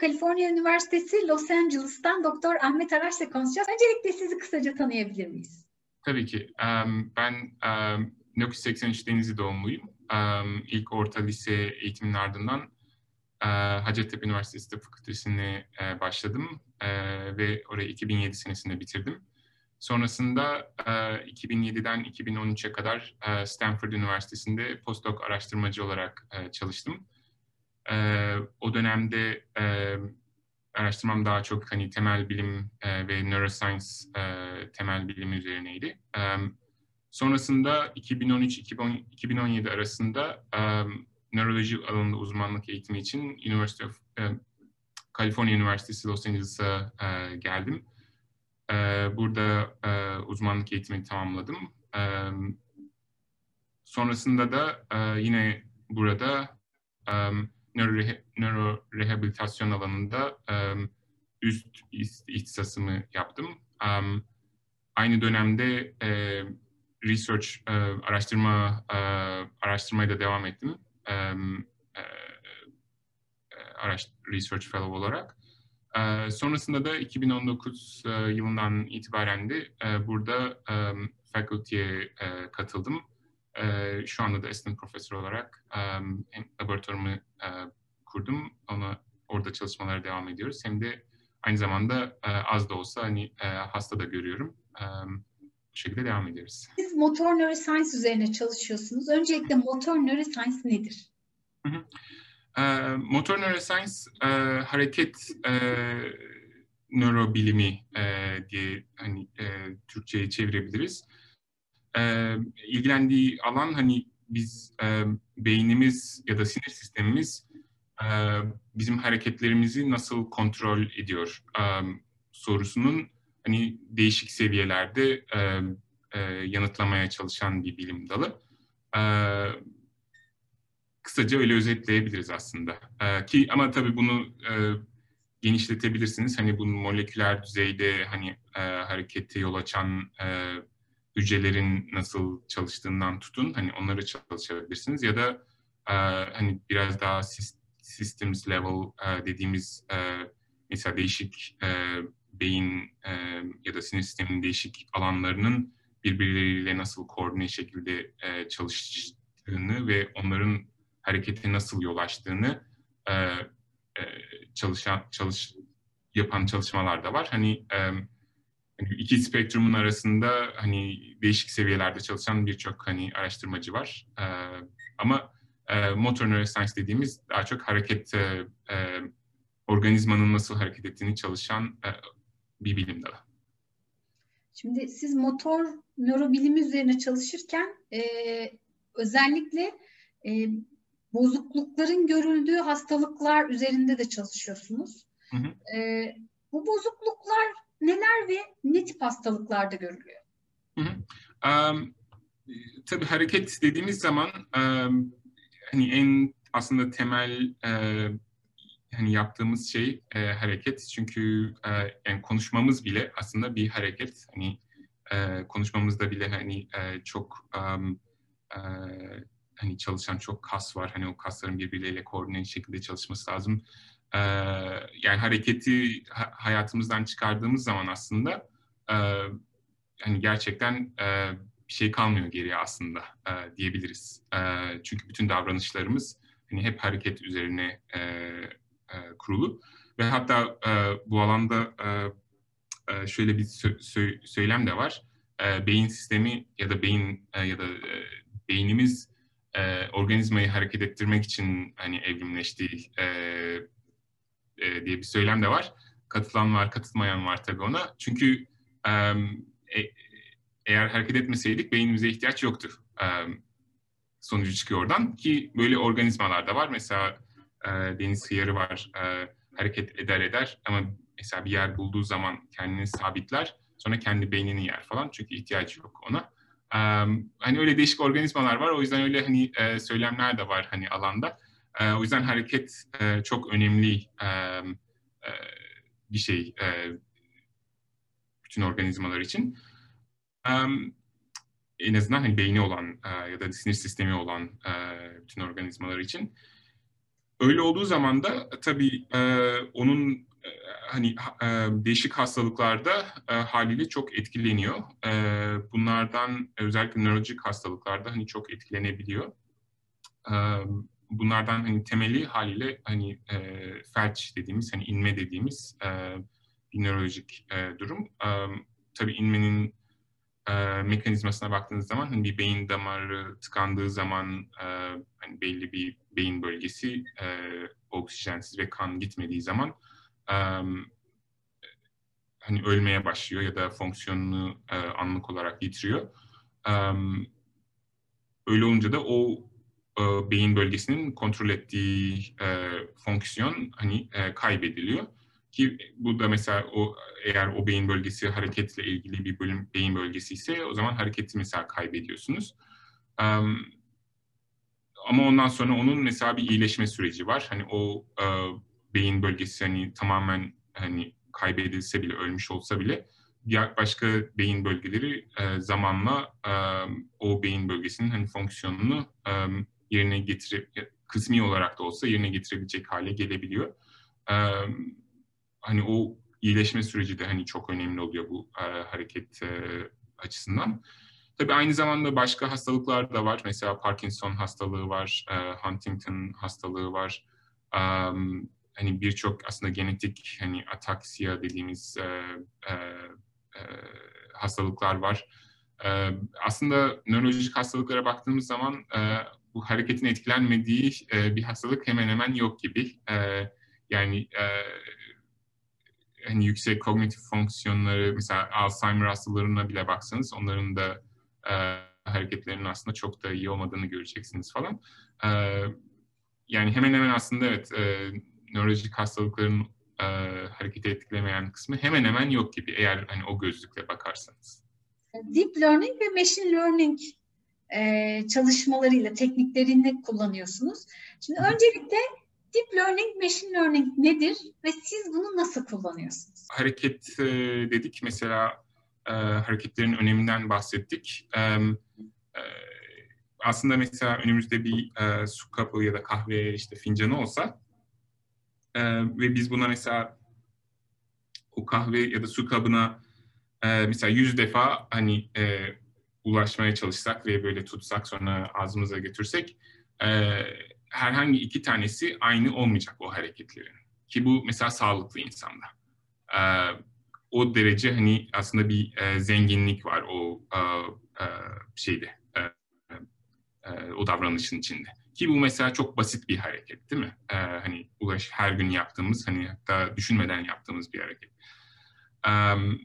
Kaliforniya Üniversitesi Los Angeles'tan Doktor Ahmet Araç'la konuşacağız. Öncelikle sizi kısaca tanıyabilir miyiz? Tabii ki. Ben 1983 Denizli doğumluyum. İlk orta lise eğitiminin ardından Hacettepe Üniversitesi Tıp Fakültesi'ne başladım ve orayı 2007 senesinde bitirdim. Sonrasında 2007'den 2013'e kadar Stanford Üniversitesi'nde postdoc araştırmacı olarak çalıştım. O dönemde araştırmam daha çok hani temel bilim ve neuroscience temel bilim üzerineydi. Sonrasında 2013-2017 arasında nöroloji alanında uzmanlık eğitimi için University of California Üniversitesi Los Angeles'a geldim. Burada uzmanlık eğitimini tamamladım. Sonrasında da yine burada nöro, nöro rehabilitasyon alanında üst ihtisasımı yaptım. Aynı dönemde research araştırma araştırmaya da devam ettim. Research Fellow olarak. Sonrasında da 2019 e, yılından itibaren de e, burada e, faculty'ye e, katıldım. E, şu anda da assistant profesör olarak hem laboratuvarımı e, kurdum. Ona orada çalışmalara devam ediyoruz. Hem de aynı zamanda e, az da olsa hani e, hasta da görüyorum. E, bu şekilde devam ediyoruz. Siz motor neuroscience üzerine çalışıyorsunuz. Öncelikle motor neuroscience nedir? Hı hı. E, motor neuroscience e, hareket e, nörobilimi e, diye hani e, Türkçe'ye çevirebiliriz. E, ilgilendiği alan hani biz e, beynimiz ya da sinir sistemimiz e, bizim hareketlerimizi nasıl kontrol ediyor e, sorusunun hani değişik seviyelerde e, e, yanıtlamaya çalışan bir bilim dalı. E, kısaca öyle özetleyebiliriz aslında. E, ki ama tabii bunu e, genişletebilirsiniz. Hani bunun moleküler düzeyde hani e, harekete yol açan e, hücrelerin nasıl çalıştığından tutun. Hani onları çalışabilirsiniz ya da e, hani biraz daha systems level e, dediğimiz e, mesela değişik e, beyin e, ya da sinir sisteminin değişik alanlarının birbirleriyle nasıl koordine şekilde e, çalıştığını ve onların harekete nasıl yol açtığını e, e, çalışan çalış yapan çalışmalar da var. Hani e, hani iki spektrumun arasında hani değişik seviyelerde çalışan birçok hani araştırmacı var. E, ama e, motor neuroscience dediğimiz daha çok hareket e, e, organizmanın nasıl hareket ettiğini çalışan e, bir bilim dalı. Şimdi siz motor nörobilimi üzerine çalışırken e, özellikle e, bozuklukların görüldüğü hastalıklar üzerinde de çalışıyorsunuz. Hı hı. E, bu bozukluklar neler ve ne tip hastalıklarda görülüyor? Hı hı. Um, tabii hareket dediğimiz zaman um, hani en aslında temel e, hani yaptığımız şey e, hareket çünkü e, yani konuşmamız bile aslında bir hareket hani e, konuşmamızda bile hani e, çok um, e, hani çalışan çok kas var. Hani o kasların birbirleriyle koordine şekilde çalışması lazım. Ee, yani hareketi ha, hayatımızdan çıkardığımız zaman aslında e, hani gerçekten e, bir şey kalmıyor geriye aslında e, diyebiliriz. E, çünkü bütün davranışlarımız hani hep hareket üzerine e, e, kurulu ve hatta e, bu alanda e, e, şöyle bir sö- sö- söylem de var. E, beyin sistemi ya da beyin e, ya da e, beynimiz e, organizmayı hareket ettirmek için hani evrimleştiği e, e, diye bir söylem de var. Katılan var, katılmayan var tabii ona. Çünkü e, e, eğer hareket etmeseydik beynimize ihtiyaç yoktu. E, sonucu çıkıyor oradan ki böyle organizmalar da var. Mesela e, deniz hıyarı var. E, hareket eder eder ama mesela bir yer bulduğu zaman kendini sabitler. Sonra kendi beynini yer falan çünkü ihtiyacı yok ona. Um, hani öyle değişik organizmalar var. O yüzden öyle hani e, söylemler de var hani alanda. E, o yüzden hareket e, çok önemli e, e, bir şey e, bütün organizmalar için. Um, en azından hani beyni olan e, ya da sinir sistemi olan e, bütün organizmalar için. öyle olduğu zaman da tabii e, onun e, hani e, değişik hastalıklarda e, haliyle çok etkileniyor. E, bunlardan özellikle nörolojik hastalıklarda hani çok etkilenebiliyor. E, bunlardan hani temeli haliyle hani e, felç dediğimiz hani inme dediğimiz e, bir nörolojik e, durum. E, tabii inmenin e, mekanizmasına baktığınız zaman hani bir beyin damarı tıkandığı zaman e, hani belli bir beyin bölgesi e, oksijensiz ve kan gitmediği zaman e, hani ölmeye başlıyor ya da fonksiyonunu e, anlık olarak yitiriyor. E, öyle olunca da o e, beyin bölgesinin kontrol ettiği e, fonksiyon hani e, kaybediliyor. Ki bu da mesela o eğer o beyin bölgesi hareketle ilgili bir bölüm beyin bölgesi ise o zaman hareketi mesela kaybediyorsunuz. Um, ama ondan sonra onun mesela bir iyileşme süreci var. Hani o e, beyin bölgesi hani tamamen hani kaybedilse bile ölmüş olsa bile diğer başka beyin bölgeleri e, zamanla e, o beyin bölgesinin hani fonksiyonunu e, yerine getirip kısmi olarak da olsa yerine getirebilecek hale gelebiliyor. E, hani o iyileşme süreci de hani çok önemli oluyor bu e, hareket e, açısından. Tabii aynı zamanda başka hastalıklar da var. Mesela Parkinson hastalığı var, e, Huntington hastalığı var. Um, hani birçok aslında genetik hani ataksiya dediğimiz e, e, e, hastalıklar var. E, aslında nörolojik hastalıklara baktığımız zaman e, bu hareketin etkilenmediği e, bir hastalık hemen hemen yok gibi. E, yani e, hani yüksek kognitif fonksiyonları mesela Alzheimer hastalarına bile baksanız onların da e, hareketlerinin aslında çok da iyi olmadığını göreceksiniz falan. E, yani hemen hemen aslında evet e, nörolojik hastalıkların e, hareketi etkilemeyen kısmı hemen hemen yok gibi eğer hani o gözlükle bakarsanız. Deep learning ve machine learning e, çalışmalarıyla, tekniklerini kullanıyorsunuz. Şimdi öncelikle Deep Learning, Machine Learning nedir ve siz bunu nasıl kullanıyorsunuz? Hareket e, dedik mesela e, hareketlerin öneminden bahsettik. E, e, aslında mesela önümüzde bir e, su kabı ya da kahve işte fincanı olsa e, ve biz buna mesela o kahve ya da su kabına e, mesela yüz defa hani e, ulaşmaya çalışsak ve böyle tutsak sonra ağzımıza götürsek e, herhangi iki tanesi aynı olmayacak o hareketlerin. Ki bu mesela sağlıklı insanda. E, o derece hani aslında bir e, zenginlik var o e, e, şeyde, e, e, o davranışın içinde. Ki bu mesela çok basit bir hareket değil mi? E, hani ulaş her gün yaptığımız, hani hatta düşünmeden yaptığımız bir hareket. Um,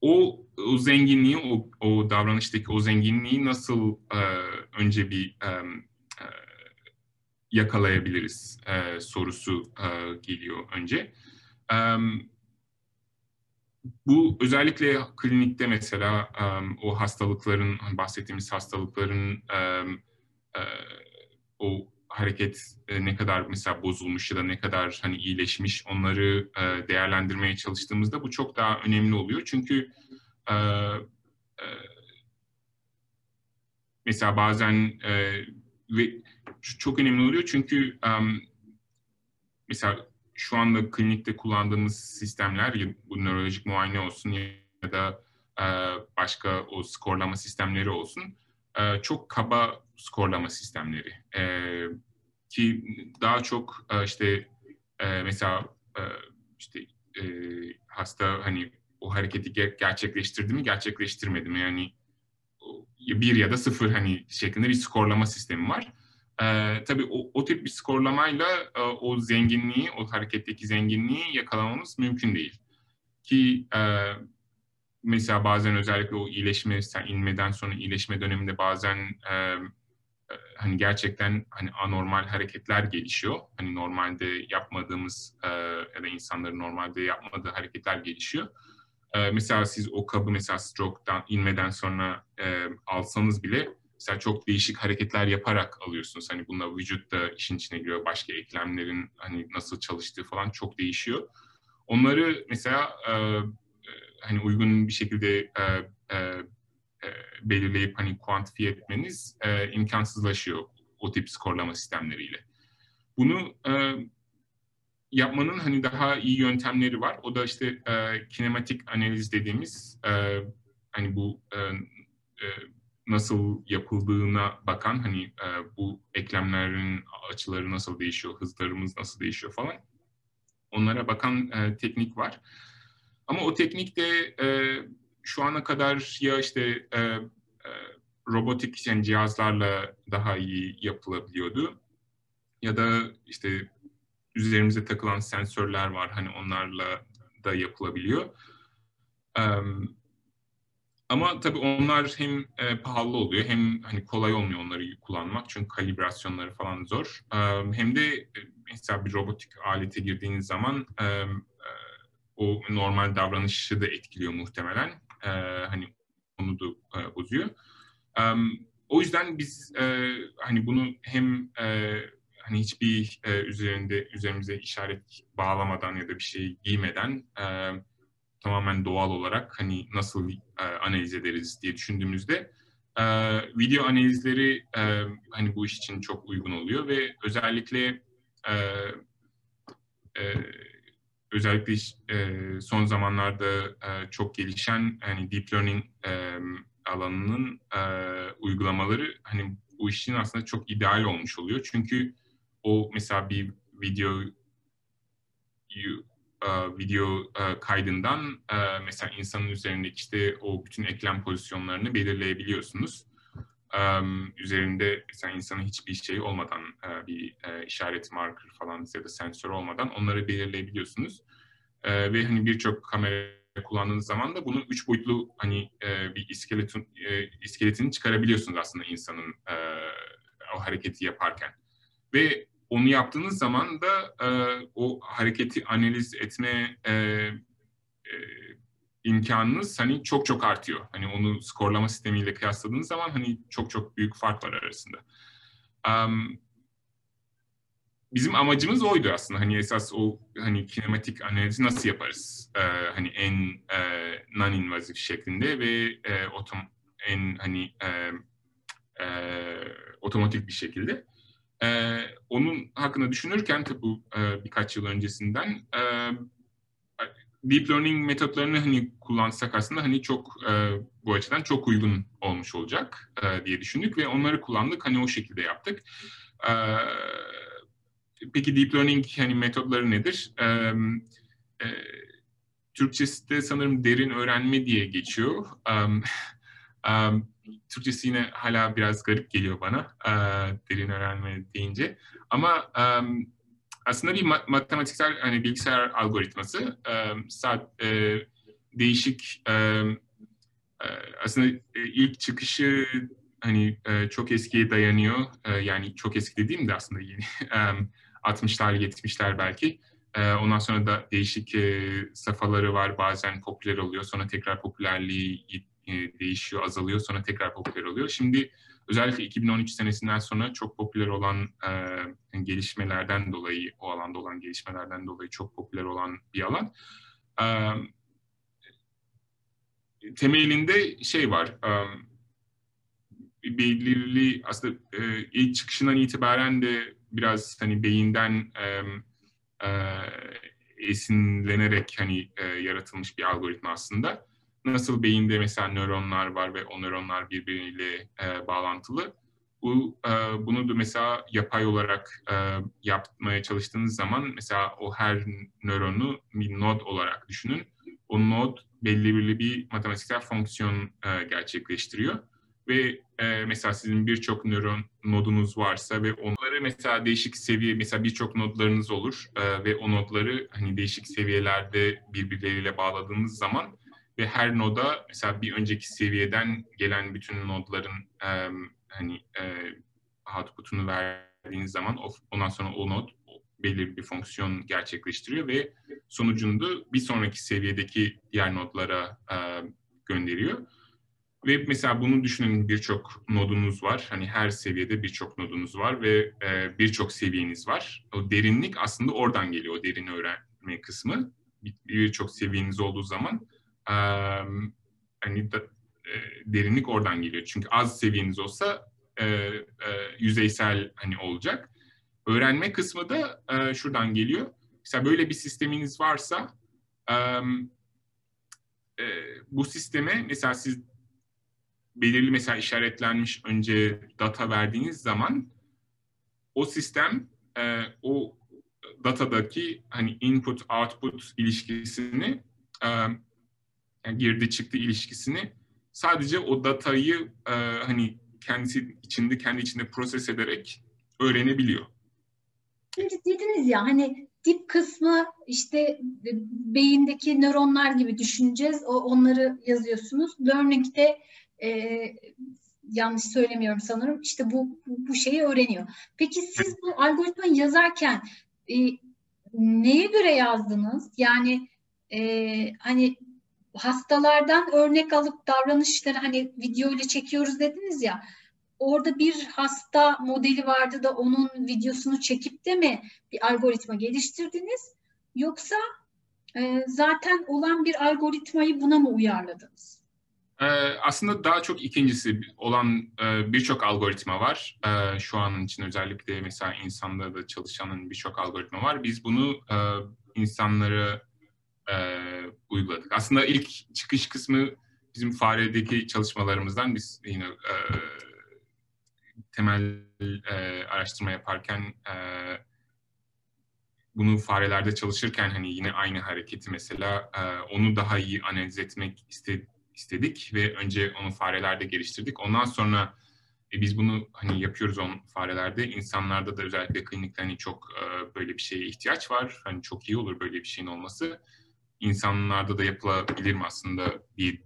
o, o zenginliği, o, o davranıştaki o zenginliği nasıl e, önce bir e, e, yakalayabiliriz e, sorusu e, geliyor önce. E, bu özellikle klinikte mesela um, o hastalıkların, bahsettiğimiz hastalıkların um, e, o hareket e, ne kadar mesela bozulmuş ya da ne kadar hani iyileşmiş onları e, değerlendirmeye çalıştığımızda bu çok daha önemli oluyor. Çünkü e, e, mesela bazen e, ve çok önemli oluyor çünkü um, mesela şu anda klinikte kullandığımız sistemler bu nörolojik muayene olsun ya da e, başka o skorlama sistemleri olsun e, çok kaba skorlama sistemleri e, ki daha çok e, işte e, mesela e, işte e, hasta hani o hareketi ger- gerçekleştirdi mi gerçekleştirmedi mi yani bir ya da sıfır hani şeklinde bir skorlama sistemi var. Ee, tabii o, o tip bir skorlamayla e, o zenginliği, o hareketteki zenginliği yakalamamız mümkün değil. Ki e, mesela bazen özellikle o iyileşme, sen inmeden sonra iyileşme döneminde bazen e, hani gerçekten hani anormal hareketler gelişiyor. Hani normalde yapmadığımız e, ya da insanların normalde yapmadığı hareketler gelişiyor. E, mesela siz o kabı mesela stroke'dan inmeden sonra e, alsanız bile mesela çok değişik hareketler yaparak alıyorsunuz. Hani bununla vücut da işin içine giriyor. Başka eklemlerin hani nasıl çalıştığı falan çok değişiyor. Onları mesela e, e, hani uygun bir şekilde e, e, e, belirleyip hani kuantifiye etmeniz e, imkansızlaşıyor. o tip skorlama sistemleriyle. Bunu e, yapmanın hani daha iyi yöntemleri var. O da işte e, kinematik analiz dediğimiz e, hani bu e, e, nasıl yapıldığına bakan hani e, bu eklemlerin açıları nasıl değişiyor, hızlarımız nasıl değişiyor falan. Onlara bakan e, teknik var. Ama o teknik de e, şu ana kadar ya işte e, e, robotik yani cihazlarla daha iyi yapılabiliyordu ya da işte üzerimize takılan sensörler var hani onlarla da yapılabiliyor. Um, ama tabii onlar hem e, pahalı oluyor hem hani kolay olmuyor onları kullanmak çünkü kalibrasyonları falan zor. Um, hem de e, mesela bir robotik alete girdiğiniz zaman um, o normal davranışı da etkiliyor muhtemelen. E, hani onu da e, bozuyor. Um, o yüzden biz e, hani bunu hem e, hani hiçbir e, üzerinde üzerimize işaret bağlamadan ya da bir şey giymeden e, tamamen doğal olarak hani nasıl e, analiz ederiz diye düşündüğümüzde e, video analizleri e, hani bu iş için çok uygun oluyor ve özellikle e, e, özellikle e, son zamanlarda e, çok gelişen hani deep learning e, alanının e, uygulamaları hani bu işin aslında çok ideal olmuş oluyor. Çünkü o mesela bir video uh, video uh, kaydından uh, mesela insanın üzerindeki işte o bütün eklem pozisyonlarını belirleyebiliyorsunuz. Um, üzerinde mesela insanın hiçbir şey olmadan uh, bir uh, işaret marker falan ya da sensör olmadan onları belirleyebiliyorsunuz. Uh, ve hani birçok kamera kullandığınız zaman da bunu üç boyutlu hani uh, bir iskeletin uh, iskeletini çıkarabiliyorsunuz aslında insanın uh, o hareketi yaparken. Ve onu yaptığınız zaman da e, o hareketi analiz etme e, e, imkanınız hani çok çok artıyor. Hani onu skorlama sistemiyle kıyasladığınız zaman hani çok çok büyük fark var arasında. Um, bizim amacımız oydu aslında. Hani esas o hani kinematik analizi nasıl yaparız? Ee, hani en e, non-invazif şeklinde ve e, otom en hani e, e, otomatik bir şekilde. E, onun hakkında düşünürken tabi bu e, birkaç yıl öncesinden e, deep learning metotlarını hani kullansak aslında hani çok e, bu açıdan çok uygun olmuş olacak e, diye düşündük ve onları kullandık hani o şekilde yaptık. E, peki deep learning hani metotları nedir? E, e, Türkçesi de sanırım derin öğrenme diye geçiyor. Um, um, Türkçesi yine hala biraz garip geliyor bana e, derin öğrenme deyince. Ama e, aslında bir matematiksel hani bilgisayar algoritması e, saat, e, değişik e, aslında ilk çıkışı hani e, çok eskiye dayanıyor. E, yani çok eski dediğim de aslında yeni. E, 60'lar, 70'ler belki. E, ondan sonra da değişik e, safhaları var. Bazen popüler oluyor. Sonra tekrar popülerliği e, değişiyor, azalıyor sonra tekrar popüler oluyor. Şimdi özellikle 2013 senesinden sonra çok popüler olan e, gelişmelerden dolayı, o alanda olan gelişmelerden dolayı çok popüler olan bir alan. E, temelinde şey var, e, belirli aslında e, ilk çıkışından itibaren de biraz hani beyinden e, e, esinlenerek hani e, yaratılmış bir algoritma aslında nasıl beyinde mesela nöronlar var ve o nöronlar birbiriyle e, bağlantılı. Bu e, bunu da mesela yapay olarak e, yapmaya çalıştığınız zaman mesela o her nöronu bir nod olarak düşünün. O nod belli belli bir matematiksel fonksiyon e, gerçekleştiriyor ve e, mesela sizin birçok nöron nodunuz varsa ve onları mesela değişik seviye mesela birçok nodlarınız olur e, ve o nodları hani değişik seviyelerde birbirleriyle bağladığınız zaman ve her noda mesela bir önceki seviyeden gelen bütün nodların e, hani e, output'unu verdiğiniz zaman ondan sonra o nod belirli bir fonksiyon gerçekleştiriyor ve sonucunu bir sonraki seviyedeki diğer nodlara e, gönderiyor. Ve mesela bunu düşünün birçok nodunuz var. Hani her seviyede birçok nodunuz var ve e, birçok seviyeniz var. O derinlik aslında oradan geliyor. O derin öğrenme kısmı. Birçok seviyeniz olduğu zaman hani da, e, derinlik oradan geliyor. Çünkü az seviyeniz olsa e, e, yüzeysel hani olacak. Öğrenme kısmı da e, şuradan geliyor. Mesela böyle bir sisteminiz varsa e, e, bu sisteme mesela siz belirli mesela işaretlenmiş önce data verdiğiniz zaman o sistem e, o datadaki hani input output ilişkisini e, yani girdi çıktı ilişkisini sadece o datayı e, hani kendisi içinde kendi içinde proses ederek öğrenebiliyor. Şimdi dediniz ya hani dip kısmı işte beyindeki nöronlar gibi düşüneceğiz. O, onları yazıyorsunuz. Learning'de e, yanlış söylemiyorum sanırım. İşte bu, bu şeyi öğreniyor. Peki siz bu algoritmayı yazarken e, neye göre yazdınız? Yani e, hani hastalardan örnek alıp davranışları hani video ile çekiyoruz dediniz ya orada bir hasta modeli vardı da onun videosunu çekip de mi bir algoritma geliştirdiniz yoksa e, zaten olan bir algoritmayı buna mı uyarladınız? Ee, aslında daha çok ikincisi olan e, birçok algoritma var. E, şu an için özellikle mesela insanlarda çalışanın birçok algoritma var. Biz bunu e, insanlara e, uyguladık. Aslında ilk çıkış kısmı bizim faredeki çalışmalarımızdan biz yine e, temel e, araştırma yaparken e, bunu farelerde çalışırken hani yine aynı hareketi mesela e, onu daha iyi analiz etmek istedik ve önce onu farelerde geliştirdik. Ondan sonra e, biz bunu hani yapıyoruz on farelerde. insanlarda da özellikle klinikte hani çok e, böyle bir şeye ihtiyaç var. Hani çok iyi olur böyle bir şeyin olması. İnsanlarda da yapılabilir mi aslında bir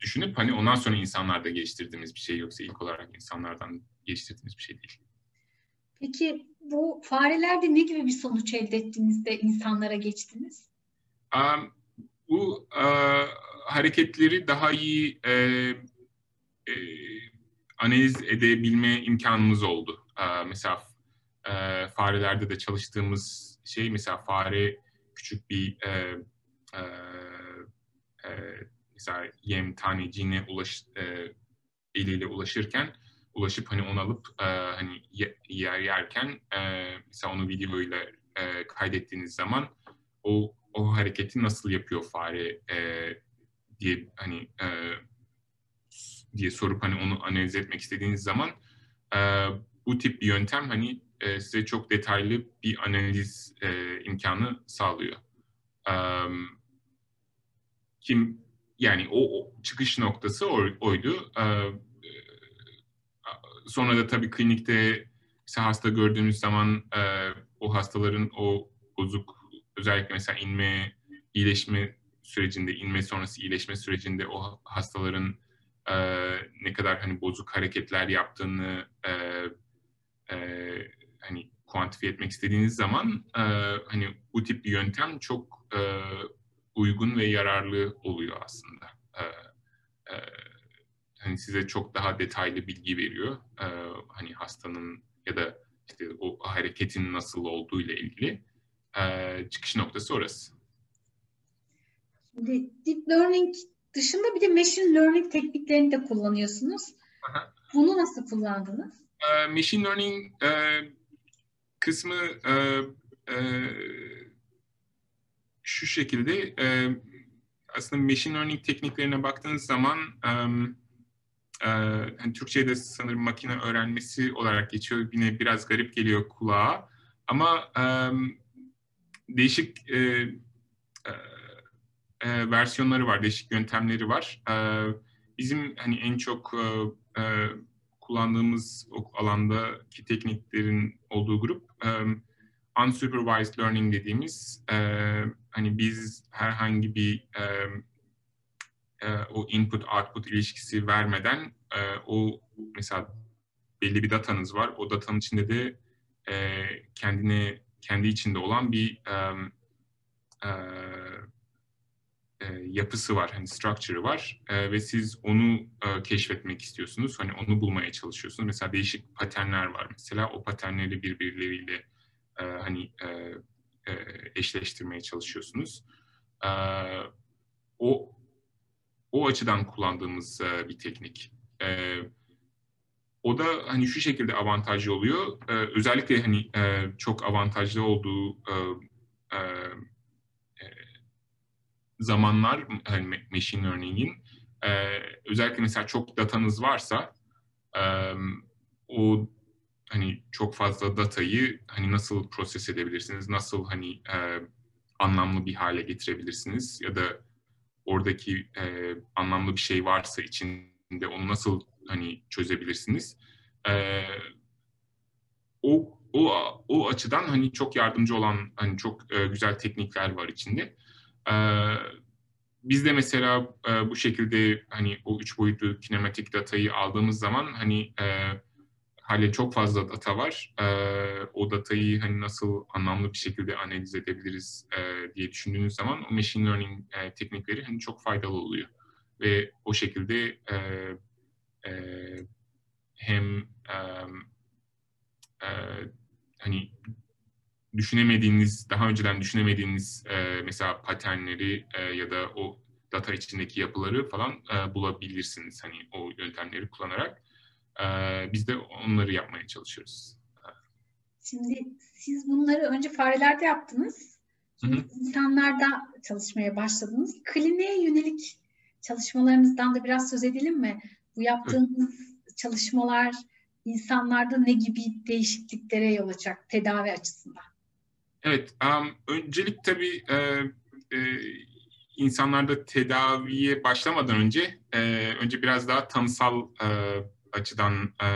düşünüp hani ondan sonra insanlarda geliştirdiğimiz bir şey yoksa ilk olarak insanlardan geliştirdiğimiz bir şey değil. Peki bu farelerde ne gibi bir sonuç elde ettiniz de insanlara geçtiniz? Um, bu uh, hareketleri daha iyi e, e, analiz edebilme imkanımız oldu. E, mesela e, farelerde de çalıştığımız şey mesela fare küçük bir e, e, e, mesela yem taneciğine ulaş, e, eliyle ulaşırken ulaşıp hani onu alıp e, hani yer yerken e, mesela onu videoyla e, kaydettiğiniz zaman o o hareketi nasıl yapıyor fare e, diye hani e, diye sorup hani onu analiz etmek istediğiniz zaman e, bu tip bir yöntem hani e, size çok detaylı bir analiz e, imkanı sağlıyor. E, kim yani o, o çıkış noktası oydu. E, sonra da tabii klinikte mesela hasta gördüğünüz zaman e, o hastaların o bozuk özellikle mesela inme, iyileşme sürecinde, inme sonrası iyileşme sürecinde o hastaların e, ne kadar hani bozuk hareketler yaptığını e, e, hani kuantifiye etmek istediğiniz zaman e, hani bu tip bir yöntem çok e, uygun ve yararlı oluyor aslında. E, e, hani size çok daha detaylı bilgi veriyor. E, hani hastanın ya da işte o hareketin nasıl olduğu ile ilgili e, çıkış noktası orası. Şimdi deep learning dışında bir de machine learning tekniklerini de kullanıyorsunuz. Aha. Bunu nasıl kullandınız? Uh, machine learning uh, kısmı uh, uh, şu şekilde uh, aslında machine learning tekniklerine baktığınız zaman um, uh, hani Türkçe'de sanırım makine öğrenmesi olarak geçiyor. Yine biraz garip geliyor kulağa. Ama um, değişik uh, e, versiyonları var, değişik yöntemleri var. E, bizim hani en çok e, e, kullandığımız o alandaki tekniklerin olduğu grup e, unsupervised learning dediğimiz e, hani biz herhangi bir e, e, o input output ilişkisi vermeden e, o mesela belli bir datanız var. O datanın içinde de e, kendine kendi içinde olan bir e, e, yapısı var, hani structure'ı var e, ve siz onu e, keşfetmek istiyorsunuz. Hani onu bulmaya çalışıyorsunuz. Mesela değişik paternler var mesela. O paternleri birbirleriyle e, hani e, e, eşleştirmeye çalışıyorsunuz. E, o o açıdan kullandığımız e, bir teknik. E, o da hani şu şekilde avantajlı oluyor. E, özellikle hani e, çok avantajlı olduğu e, e, e zamanlar hani machine learning'in e, özellikle mesela çok datanız varsa e, o hani çok fazla datayı hani nasıl proses edebilirsiniz, nasıl hani e, anlamlı bir hale getirebilirsiniz ya da oradaki e, anlamlı bir şey varsa içinde onu nasıl hani çözebilirsiniz. E, o o o açıdan hani çok yardımcı olan hani çok e, güzel teknikler var içinde. E, biz de mesela e, bu şekilde hani o üç boyutlu kinematik datayı aldığımız zaman hani e, hala çok fazla data var. E, o datayı hani nasıl anlamlı bir şekilde analiz edebiliriz e, diye düşündüğünüz zaman o machine learning e, teknikleri hani çok faydalı oluyor. Ve o şekilde e, e, hem e, e, hani düşünemediğiniz, daha önceden düşünemediğiniz e, mesela paternleri e, ya da o data içindeki yapıları falan e, bulabilirsiniz hani o yöntemleri kullanarak. E, biz de onları yapmaya çalışıyoruz. Şimdi siz bunları önce farelerde yaptınız. Şimdi Hı-hı. insanlarda çalışmaya başladınız. Kliniğe yönelik çalışmalarınızdan da biraz söz edelim mi? Bu yaptığınız Hı. çalışmalar insanlarda ne gibi değişikliklere yol açacak tedavi açısından? Evet, um, öncelik tabii e, e, insanlarda tedaviye başlamadan önce e, önce biraz daha tanısal e, açıdan e,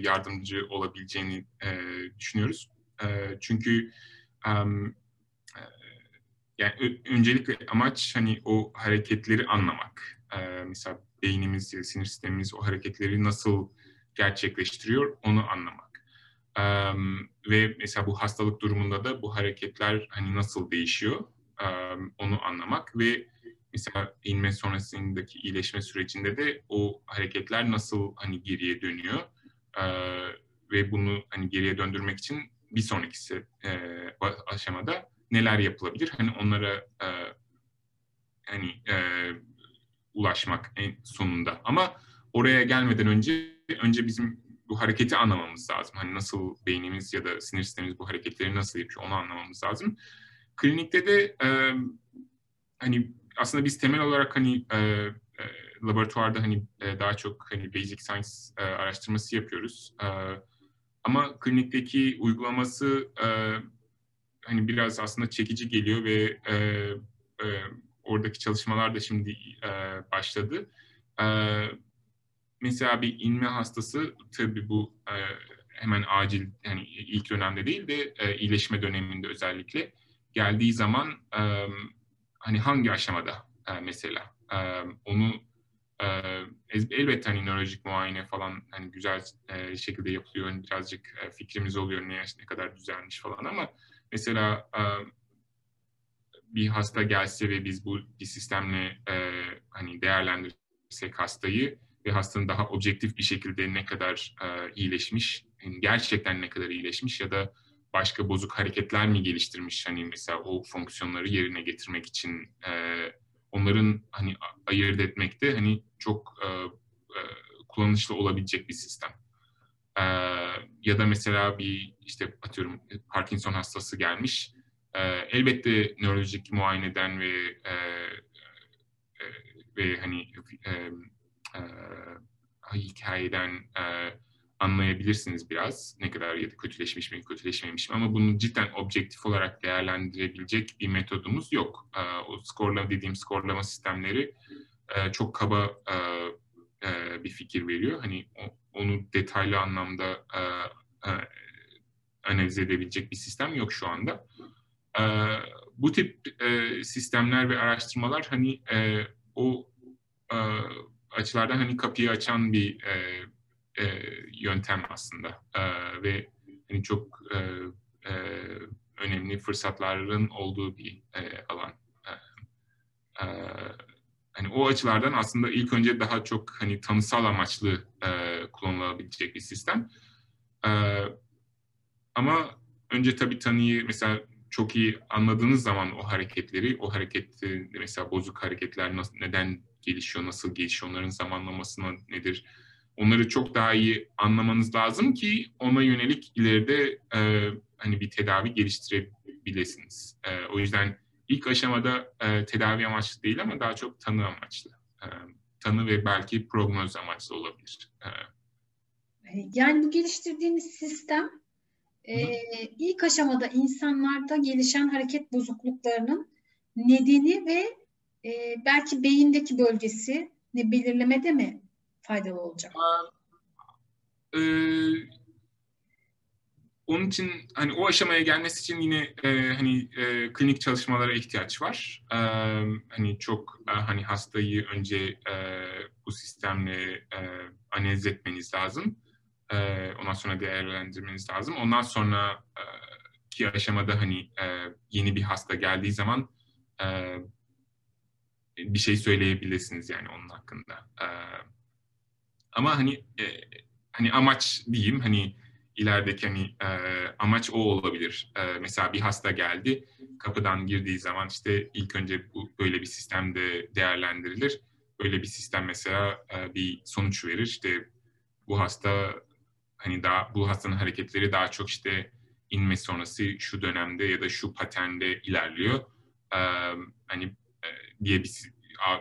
yardımcı olabileceğini e, düşünüyoruz. E, çünkü e, yani öncelikle amaç hani o hareketleri anlamak. E, mesela beynimiz ya sinir sistemimiz o hareketleri nasıl gerçekleştiriyor onu anlamak. Um, ve mesela bu hastalık durumunda da bu hareketler hani nasıl değişiyor um, onu anlamak ve mesela inme sonrasındaki iyileşme sürecinde de o hareketler nasıl hani geriye dönüyor uh, ve bunu hani geriye döndürmek için bir sonraki e, aşamada neler yapılabilir? Hani onlara e, hani e, ulaşmak en sonunda. Ama oraya gelmeden önce önce bizim bu hareketi anlamamız lazım. Hani nasıl beynimiz ya da sinir sistemimiz bu hareketleri nasıl yapıyor onu anlamamız lazım. Klinikte de e, hani aslında biz temel olarak hani e, e, laboratuvarda hani e, daha çok hani basic science e, araştırması yapıyoruz. E, ama klinikteki uygulaması e, hani biraz aslında çekici geliyor ve e, e, oradaki çalışmalar da şimdi e, başladı. E, mesela bir inme hastası tabii bu e, hemen acil yani ilk dönemde değil de e, iyileşme döneminde özellikle geldiği zaman e, hani hangi aşamada e, mesela? E, onu e, elbette hani nörolojik muayene falan hani güzel e, şekilde yapılıyor. Hani birazcık e, fikrimiz oluyor ne, ne kadar düzelmiş falan ama mesela e, bir hasta gelse ve biz bu bir sistemle e, hani değerlendirsek hastayı ve hastanın daha objektif bir şekilde ne kadar e, iyileşmiş, yani gerçekten ne kadar iyileşmiş ya da başka bozuk hareketler mi geliştirmiş hani mesela o fonksiyonları yerine getirmek için e, onların hani ayırt etmekte hani çok e, e, kullanışlı olabilecek bir sistem. E, ya da mesela bir işte atıyorum Parkinson hastası gelmiş. E, elbette nörolojik muayeneden ve e, e, ve hani e, e, hikayeden e, anlayabilirsiniz biraz ne kadar ya da kötüleşmiş mi kötüleşmemiş mi ama bunu cidden objektif olarak değerlendirebilecek bir metodumuz yok. E, o skorlama dediğim skorlama sistemleri e, çok kaba e, e, bir fikir veriyor. Hani onu detaylı anlamda analiz edebilecek bir sistem yok şu anda. Bu tip sistemler ve araştırmalar hani o açılardan hani kapıyı açan bir e, e, yöntem aslında e, ve hani çok e, e, önemli fırsatların olduğu bir e, alan. E, e, hani o açılardan aslında ilk önce daha çok hani tanısal amaçlı e, kullanılabilecek bir sistem. E, ama önce tabii tanıyı mesela çok iyi anladığınız zaman o hareketleri, o hareketi mesela bozuk hareketler nasıl, neden gelişiyor, nasıl gelişiyor, onların zamanlamasına nedir, onları çok daha iyi anlamanız lazım ki ona yönelik ileride e, hani bir tedavi geliştirebilirsiniz. E, o yüzden ilk aşamada e, tedavi amaçlı değil ama daha çok tanı amaçlı. E, tanı ve belki prognoz amaçlı olabilir. E, yani bu geliştirdiğiniz sistem e, ilk aşamada insanlarda gelişen hareket bozukluklarının nedeni ve e, belki beyindeki bölgesi ne belirlemede mi faydalı olacak? Ee, onun için hani o aşamaya gelmesi için yine e, hani e, klinik çalışmalara ihtiyaç var. E, hani çok e, hani hastayı önce e, bu sistemle e, analiz etmeniz lazım. E, ondan sonra değerlendirmeniz lazım. Ondan sonra e, ki aşamada hani e, yeni bir hasta geldiği zaman e, bir şey söyleyebilirsiniz yani onun hakkında. E, ama hani e, hani amaç diyeyim hani ilerideki hani e, amaç o olabilir. E, mesela bir hasta geldi, kapıdan girdiği zaman işte ilk önce bu böyle bir sistemde değerlendirilir. Böyle bir sistem mesela e, bir sonuç verir. İşte bu hasta hani daha bu hastanın hareketleri daha çok işte inme sonrası şu dönemde ya da şu paternde ilerliyor. E, hani e, diye bir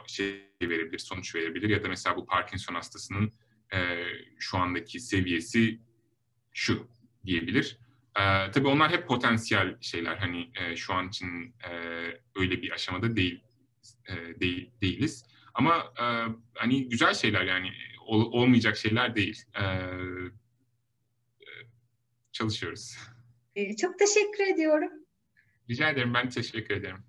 şey verebilir, sonuç verebilir ya da mesela bu Parkinson hastasının e, şu andaki seviyesi şu diyebilir. E, tabii onlar hep potansiyel şeyler. Hani e, şu an için e, öyle bir aşamada değil, e, değil değiliz. Ama e, hani güzel şeyler yani ol, olmayacak şeyler değil. E, e çalışıyoruz. E, çok teşekkür ediyorum. Rica ederim. Ben teşekkür ederim.